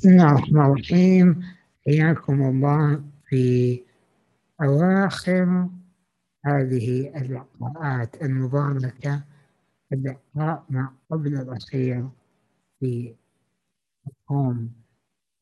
بسم الله الرحمن الرحيم. حياكم الله في أواخر هذه اللقاءات المباركة اللقاء مع قبل الأخير في مفهوم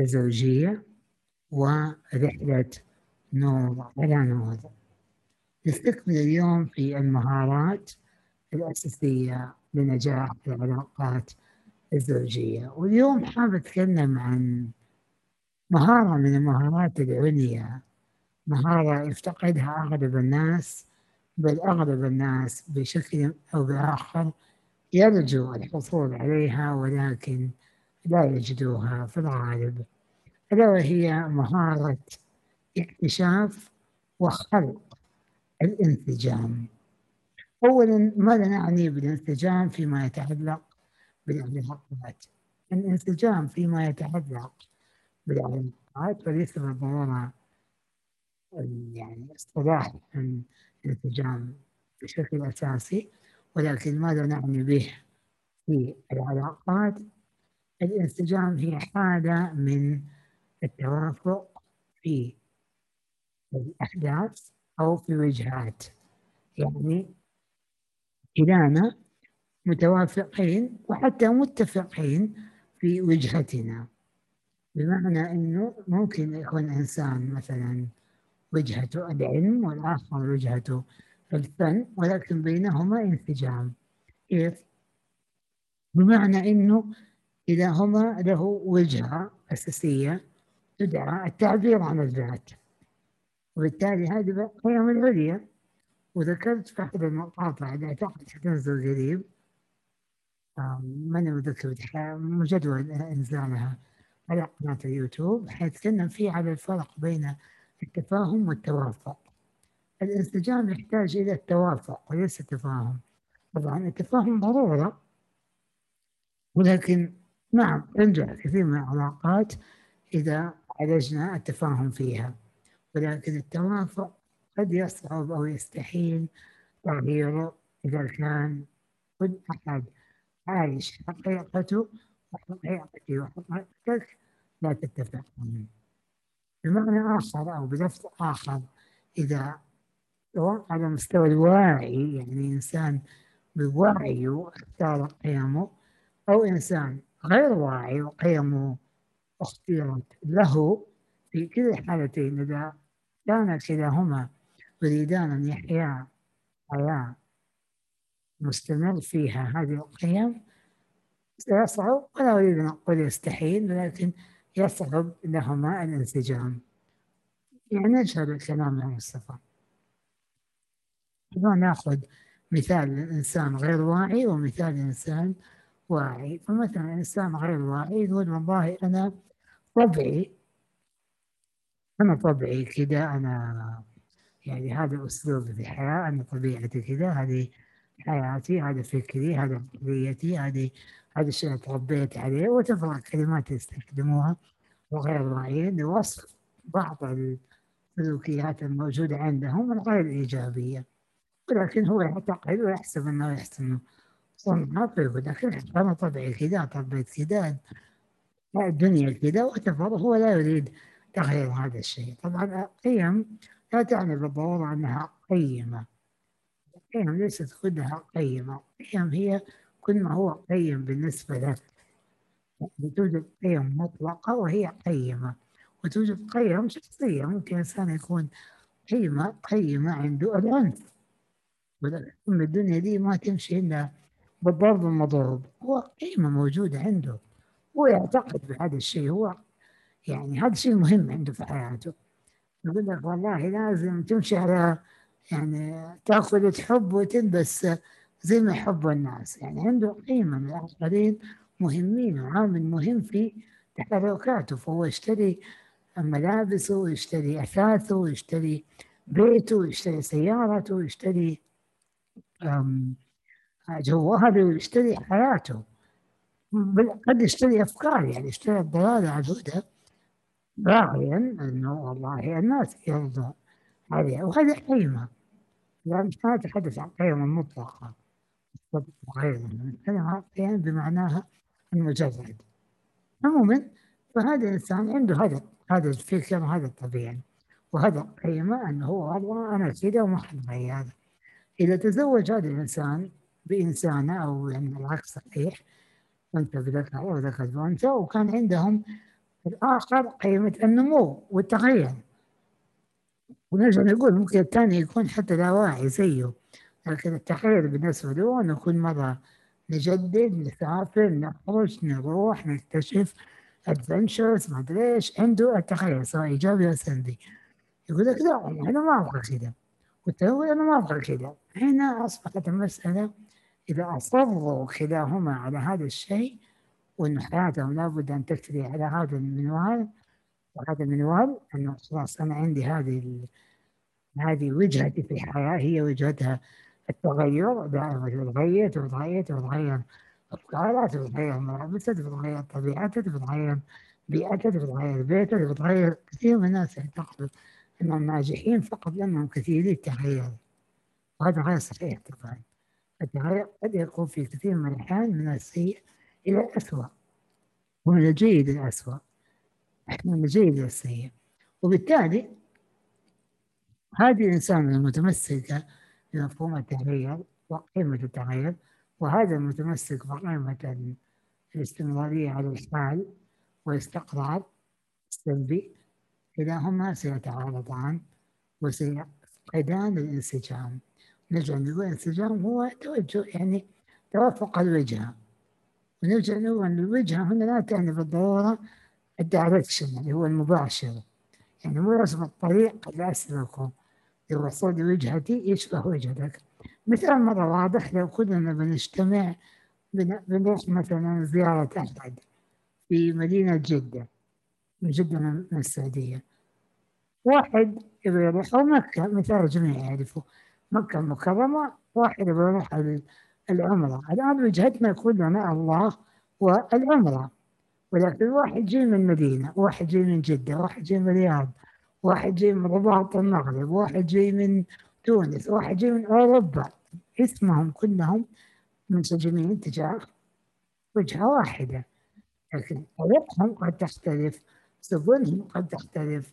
الزوجية ورحلة نور على نور. نستكمل اليوم في المهارات الأساسية لنجاح العلاقات الزوجية. واليوم حاب أتكلم عن مهارة من المهارات العليا. مهارة يفتقدها أغلب الناس بل أغلب الناس بشكل أو بآخر يرجو الحصول عليها ولكن لا يجدوها في الغالب. ألا وهي مهارة اكتشاف وخلق الانسجام. أولا ماذا نعني بالانسجام فيما يتعلق بالعلاقات الانسجام فيما يتعلق بالعلاقات وليس بالضرورة يعني اصطلاح الانسجام بشكل أساسي ولكن ماذا نعني به في العلاقات؟ الانسجام هي حالة من التوافق في الأحداث أو في وجهات. يعني كلانا متوافقين وحتى متفقين في وجهتنا. بمعنى أنه ممكن يكون إنسان مثلا وجهته العلم والآخر وجهته الفن ولكن بينهما انسجام. كيف؟ بمعنى أنه إذا هما له وجهة أساسية تدعى التعبير عن الذات. وبالتالي هذه قيم العليا. وذكرت في أحد المقاطع اللي أعتقد حتنزل قريب ماني متذكر جدول إنزالها على قناة اليوتيوب حيتكلم فيه على الفرق بين التفاهم والتوافق. الانسجام يحتاج إلى التوافق وليس التفاهم. طبعا التفاهم ضرورة ولكن نعم تنجح كثير من العلاقات إذا عالجنا التفاهم فيها. ولكن التوافق قد يصعب أو يستحيل تغييره إذا كان كل أحد عايش حقيقته وحقيقتي وحقيقتك لا تتفقون بمعنى آخر أو بلفظ آخر إذا على مستوى الوعي يعني إنسان بوعيه اختار قيمه أو إنسان غير واعي وقيمه اختيرت له في كلا الحالتين إذا كان كلاهما يريدان أن يحيا حياة مستمر فيها هذه القيم. سيصعب ولا أريد أن أقول يستحيل ولكن يصعب لهما الانسجام. يعني نشهد الكلام يا مصطفى. نأخذ مثال الإنسان غير واعي ومثال الإنسان واعي. فمثلا إنسان غير واعي يقول والله أنا طبعي أنا طبعي كذا أنا يعني هذا أسلوبي في الحياة أنا طبيعتي كذا هذه حياتي هذا فكري هذا قضيتي هذه هذا الشيء تربيت عليه وتفرق كلمات يستخدموها وغير واعيين لوصف بعض السلوكيات الموجودة عندهم الغير إيجابية. ولكن هو يعتقد ويحسب أنه يحسن صنعها فيقول لكن أنا طبعي كذا طبيت كذا الدنيا كذا وتفر هو لا يريد تغيير هذا الشيء. طبعا القيم لا تعني بالضرورة أنها قيمة. القيم ليست كلها قيمة القيم هي كل ما هو قيم بالنسبة لك توجد قيم مطلقة وهي قيمة. وتوجد قيم شخصية. ممكن إنسان يكون قيمة قيمة عنده العنف ولكن الدنيا دي ما تمشي إلا بالضرب المضروب. هو قيمة موجودة عنده. هو يعتقد بهذا الشيء. هو يعني هذا الشيء مهم عنده في حياته. يقول لك والله لازم تمشي على يعني تأخذ تحب وتلبس زي ما يحب الناس. يعني عنده قيمة من الآخرين مهمين وعامل مهم في تحركاته فهو يشتري ملابسه ويشتري أثاثه ويشتري بيته ويشتري سيارته ويشتري جواله ويشتري حياته. قد يشتري أفكار. يعني يشتري الضلالة عدودة راعيا أنه والله الناس. يرضون عليها وهذه قيمة لا مش نتحدث عن قيمة مطلقة وغيرها عن قيم بمعناها المجرد. عموما فهذا الإنسان عنده هدف هذا الفكر وهذا الطبيعي وهذا قيمة أنه هو والله أنا كذا وما حد هذا. إذا تزوج هذا الإنسان بإنسانة أو يعني العكس صحيح أنت بذكر وذكر بأنثى وكان عندهم الآخر قيمة النمو والتغير ونرجع نقول ممكن الثاني يكون حتى لا واعي زيه. لكن التغير بالنسبة له نكون مرة نجدد نسافر نخرج نروح نكتشف ادفنشرز ما أدري إيش. عنده التغير سواء إيجابي أو سلبي. يقول لك لا أنا ما أبغى كذا والتهور أنا ما أبغى كذا هنا أصبحت المسألة إذا أصروا كلاهما على هذا الشيء وإن حياتهم لابد أن تجري على هذا المنوال وهذا المنوال انه خلاص أنا عندي هذه هذه وجهتي في الحياة هي وجهتها التغير دائما تتغير تتغير تتغير افكارها تتغير ملابسها تتغير طبيعتها تتغير بيئتها تتغير بيتها تتغير كثير من الناس يعتقدوا أن الناجحين فقط لأنهم كثيري التغير. وهذا غير صحيح طبعا. التغير قد يكون في كثير من الأحيان من السيء إلى الأسوأ ومن الجيد إلى الأسوأ. الجيد إلى السيء وبالتالي هذه الإنسان المتمسكة بمفهوم التغيير وقيمة التغيير وهذا المتمسك بقيمة الاستمرارية على الحال والاستقرار السلبي كلاهما سيتعارضان وسيفقدان الانسجام. نرجع نقول الانسجام هو توجه يعني توافق الوجهة. ونرجع نقول الوجهة هنا لا تعني بالضرورة الدايركشن اللي هو المباشر. يعني مو رسم الطريق اللي أسلكه للوصول لوجهتي يشبه وجهتك. مثال مرة واضح لو كلنا بنجتمع بنروح مثلا زيارة أحد في مدينة جدة من جدة من السعودية. واحد يبغى يروح أو مكة مثال الجميع يعرفوا مكة المكرمة واحد يبغى يروح العمرة. الآن وجهتنا كلنا الله والعمرة. ولكن واحد جاي من المدينة واحد جاي من جدة واحد جاي من الرياض واحد جاي من رباط المغرب واحد جاي من تونس واحد جاي من أوروبا. اسمهم كلهم منسجمين تجاه وجهة واحدة. لكن طريقهم قد تختلف سبلهم قد تختلف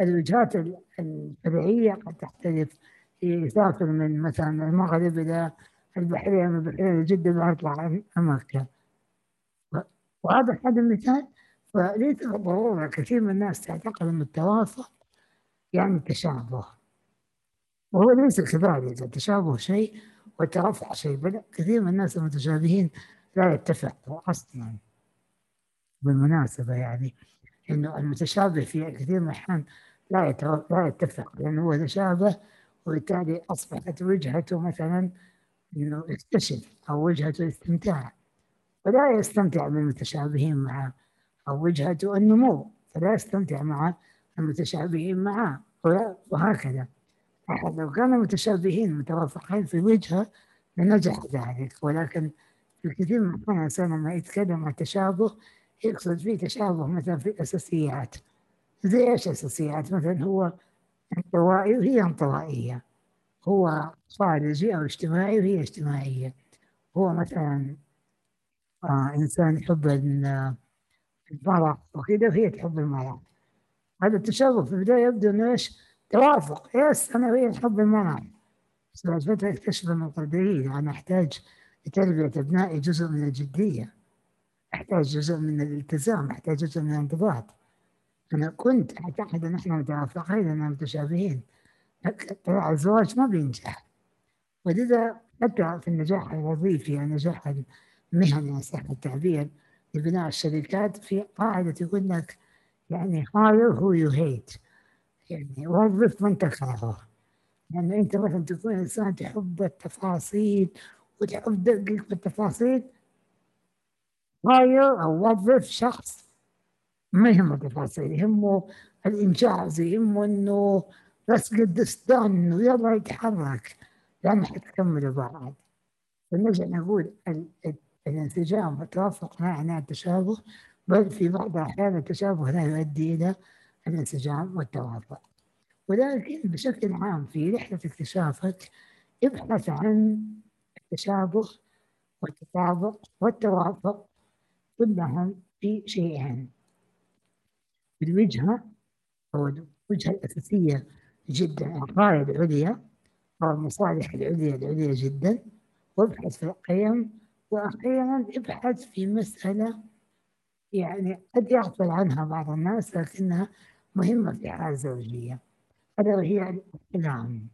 الوجهات الفرعية قد تختلف. يسافر من مثلا المغرب إلى البحرين من البحرين جدة ويطلع مكة وهذا هذا المثال. فليس بالضرورة كثير من الناس تعتقد أن التوافق يعني تشابه. وهو ليس كذلك. التشابه شيء والترفع شيء بل كثير من الناس المتشابهين لا يتفقوا أصلا بالمناسبة يعني إنه المتشابه في كثير من الأحيان لا لا يتفق لأنه هو تشابه وبالتالي أصبحت وجهته مثلا إنه يكتشف أو وجهته استمتاع. فلا يستمتع بالمتشابهين معه أو وجهته النمو فلا يستمتع مع المتشابهين معه وهكذا. لو كانوا متشابهين متوافقين في وجهة لنجح ذلك ولكن في كثير من الأحيان لما يتكلم عن التشابه يقصد فيه تشابه مثلا في الأساسيات. زي إيش أساسيات مثلا هو انطوائي وهي انطوائية. هو خارجي أو اجتماعي وهي اجتماعية. هو مثلا إنسان يحب المرح وكذا وهي تحب المرح هذا التشابه في البداية يبدو إنه إيش؟ توافق. يس أنا وهي نحب المرح بس بعد فترة اكتشف أنه أنا أحتاج لتربية أبنائي جزء من الجدية. أحتاج جزء من الالتزام أحتاج جزء من الانضباط. أنا كنت أعتقد أن إحنا متوافقين أننا متشابهين. طلع الزواج ما بينجح. ولذا حتى في النجاح الوظيفي النجاح المهني صح التعبير. لبناء الشركات في قاعدة تقول لك يعني hire who you hate. يعني وظف من تكرهه. لأن يعني أنت مثلا تكون إنسان تحب التفاصيل وتحب تدقق بالتفاصيل هاير أو وظف شخص ما يهمه التفاصيل يهمه الإنجاز يهمه إنه بس قد استن ويلا يتحرك. لأن حتكملوا بعض. فنرجع نقول الانسجام والتوافق يعني التشابه بل في بعض الأحيان التشابه لا يؤدي إلى الانسجام والتوافق. ولكن بشكل عام في رحلة اكتشافك ابحث عن التشابه والتطابق والتوافق كلهم في شيئين. الوجهة أو الوجهة الأساسية جدا الغاية العليا أو المصالح العليا العليا جدا. وابحث في القيم وأخيرا أبحث في مسألة يعني قد يغفل عنها بعض الناس لكنها مهمة في الحياة الزوجية. ألا وهي الأحلام.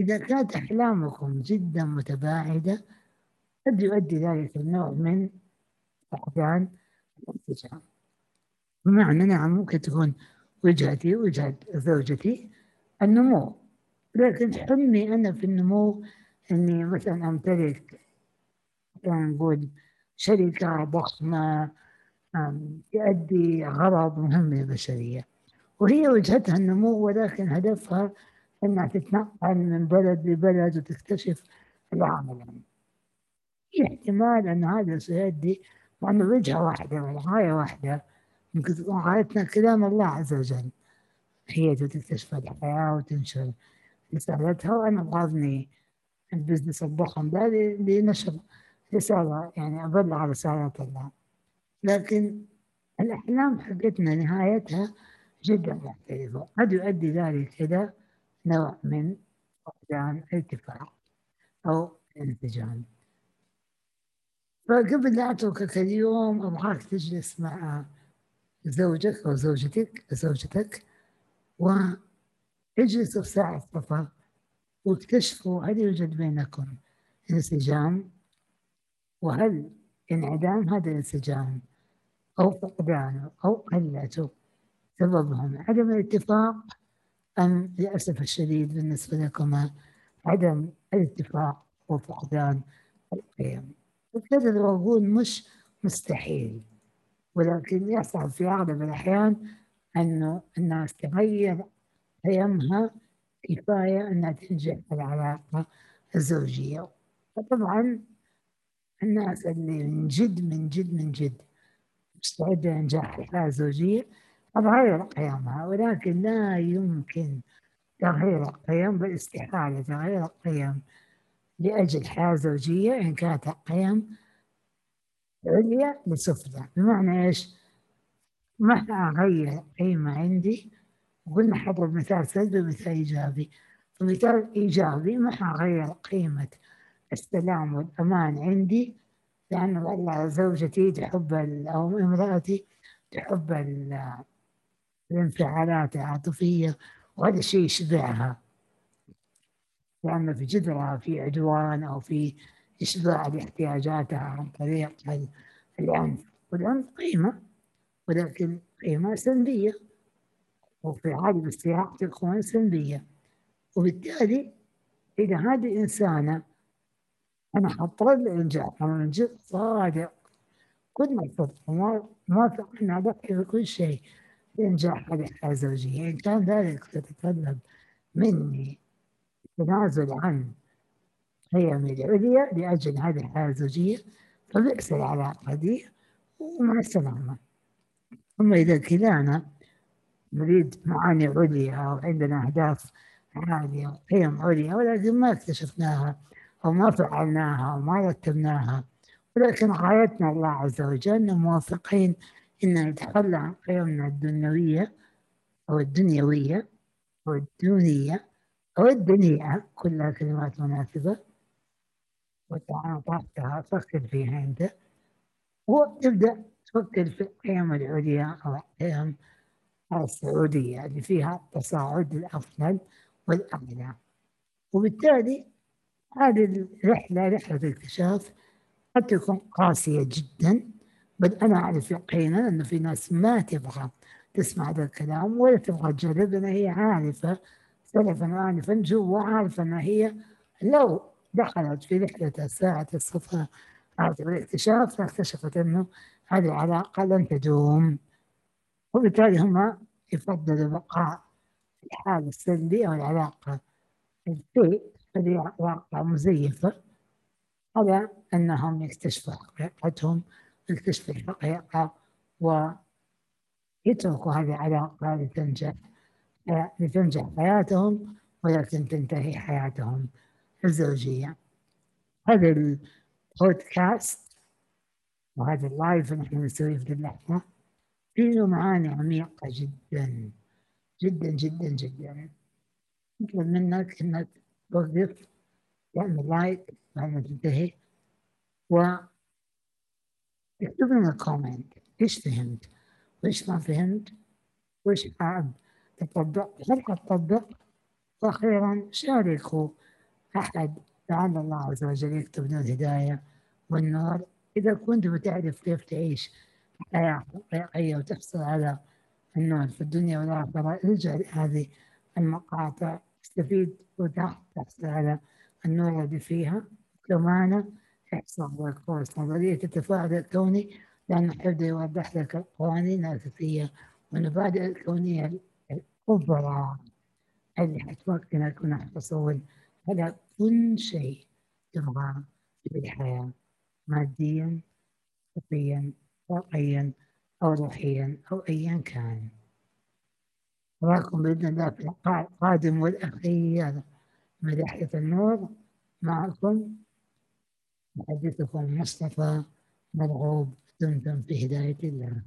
إذا كانت أحلامكم جدا متباعدة قد يؤدي ذلك النوع من فقدان الانسجام بمعنى نعم ممكن تكون وجهتي وجهة زوجتي النمو. لكن حلمي أنا في النمو إني مثلا أمتلك نقول شركة ضخمة تؤدي غرض مهم للبشرية. وهي وجهتها النمو ولكن هدفها أنها تتنقل من بلد لبلد وتكتشف العالم. في احتمال أن هذا سيؤدي وأن وجهة واحدة والغاية واحدة ممكن تكون غايتنا كلام الله عز وجل. هي تكتشف الحياة وتنشر رسالتها وأنا غاضني البزنس الضخم ده لنشر رسالة يعني أبلغ رسالة الله. لكن الأحلام حقتنا نهايتها جدا مختلفة قد يؤدي ذلك إلى نوع من فقدان ارتفاع أو انسجام فقبل لا أتركك اليوم أبغاك تجلس مع زوجك أو زوجتك زوجتك واجلسوا في ساعة صفا واكتشفوا هل يوجد بينكم انسجام. وهل انعدام هذا الانسجام أو فقدانه أو قلته سببهم عدم الاتفاق أم للأسف الشديد بالنسبة لكما عدم الاتفاق وفقدان القيم؟ وكذا أقول مش مستحيل ولكن يصعب في أغلب الأحيان أنه الناس تغير قيمها كفاية أنها تنجح العلاقة الزوجية. وطبعا الناس اللي من جد من جد من جد مستعدة لنجاح الحياة الزوجية تغير قيمها ولكن لا يمكن تغيير القيم بل استحالة تغيير القيم لأجل حياة زوجية إن كانت القيم عليا لسفلى. بمعنى إيش؟ ما أغير قيمة عندي وقلنا حضرب مثال سلبي ومثال إيجابي. فمثال إيجابي ما حغير قيمة السلام والأمان عندي لأن زوجتي تحب أو امرأتي تحب الانفعالات العاطفية وهذا الشيء يشبعها. لأن في جذرها في عدوان أو في إشباع لاحتياجاتها عن طريق العنف. والعنف قيمة ولكن قيمة سلبية. وفي عالم السياق تكون سلبية. وبالتالي إذا هذه الإنسانة أنا حطرد الإنجاح أنا جد صادق. كل ما صدق ما ما أن أضحي بكل شيء. لإنجاح الحياة الزوجية إن كان ذلك يتطلب مني التنازل عن قيمي العليا لأجل هذه الحياة الزوجية فبئس العلاقة دي ومع السلامة أما إذا كلانا نريد معاني عليا أو عندنا أهداف عالية وقيم عليا ولكن ما اكتشفناها. أو ما فعلناها أو ما رتبناها. ولكن غايتنا الله عز وجل موافقين إن نتخلى عن قيمنا الدنيوية أو الدنيوية أو الدونية أو الدنيئة كلها كلمات مناسبة. وطبعا طرحتها فكر فيها أنت وتبدأ تفكر في القيم العليا أو القيم السعودية اللي فيها التصاعد الأفضل والأعلى. وبالتالي هذه الرحلة رحلة الاكتشاف قد تكون قاسية جدا بل أنا أعرف يقينا أنه في ناس ما تبغى تسمع هذا الكلام ولا تبغى تجرب لأن هي عارفة سلفا وآنفا جوا عارفة أن هي لو دخلت في رحلة ساعة الصفاء أو الاكتشاف لاكتشفت أنه هذه العلاقة لن تدوم. وبالتالي هم يفضلوا بقاء الحالة السلبية أو العلاقة هذه علاقة مزيفة على أنهم يكتشفوا حقيقتهم يكتشفوا الحقيقة ويتركوا هذه العلاقة لتنجح لتنجح حياتهم ولكن تنتهي حياتهم الزوجية. هذا البودكاست وهذا اللايف اللي إحنا نسويه في اللحظة فيه معاني عميقة جدا جدا جدا جدا. يطلب منك إنك توقف تعمل لايك بعد ما تنتهي و اكتب لنا comment إيش فهمت؟ وايش ما فهمت؟ وايش حاب تطبق؟ قد تطبق وأخيرا شاركوا أحد لعل الله عز وجل يكتب لنا الهداية والنور إذا كنت بتعرف كيف تعيش حياة حقيقية وتحصل على النور في الدنيا والآخرة ارجع لهذه المقاطع. استفيد. وتحصل على النور الذي فيها. كمان احصل الكورس نظرية التفاعل الكوني لأنه حبدا يوضح لك القوانين الأساسية والمبادئ الكونية الكبرى اللي حتمكنك من الحصول على كل شيء تبغاه في الحياة ماديا طبيا واقعيا أو روحيا أو أيا كان. أراكم بإذن الله في اللقاء القادم والأخير. من رحلة النور معكم. محدثكم مصطفى مرغوب دمتم في هداية الله.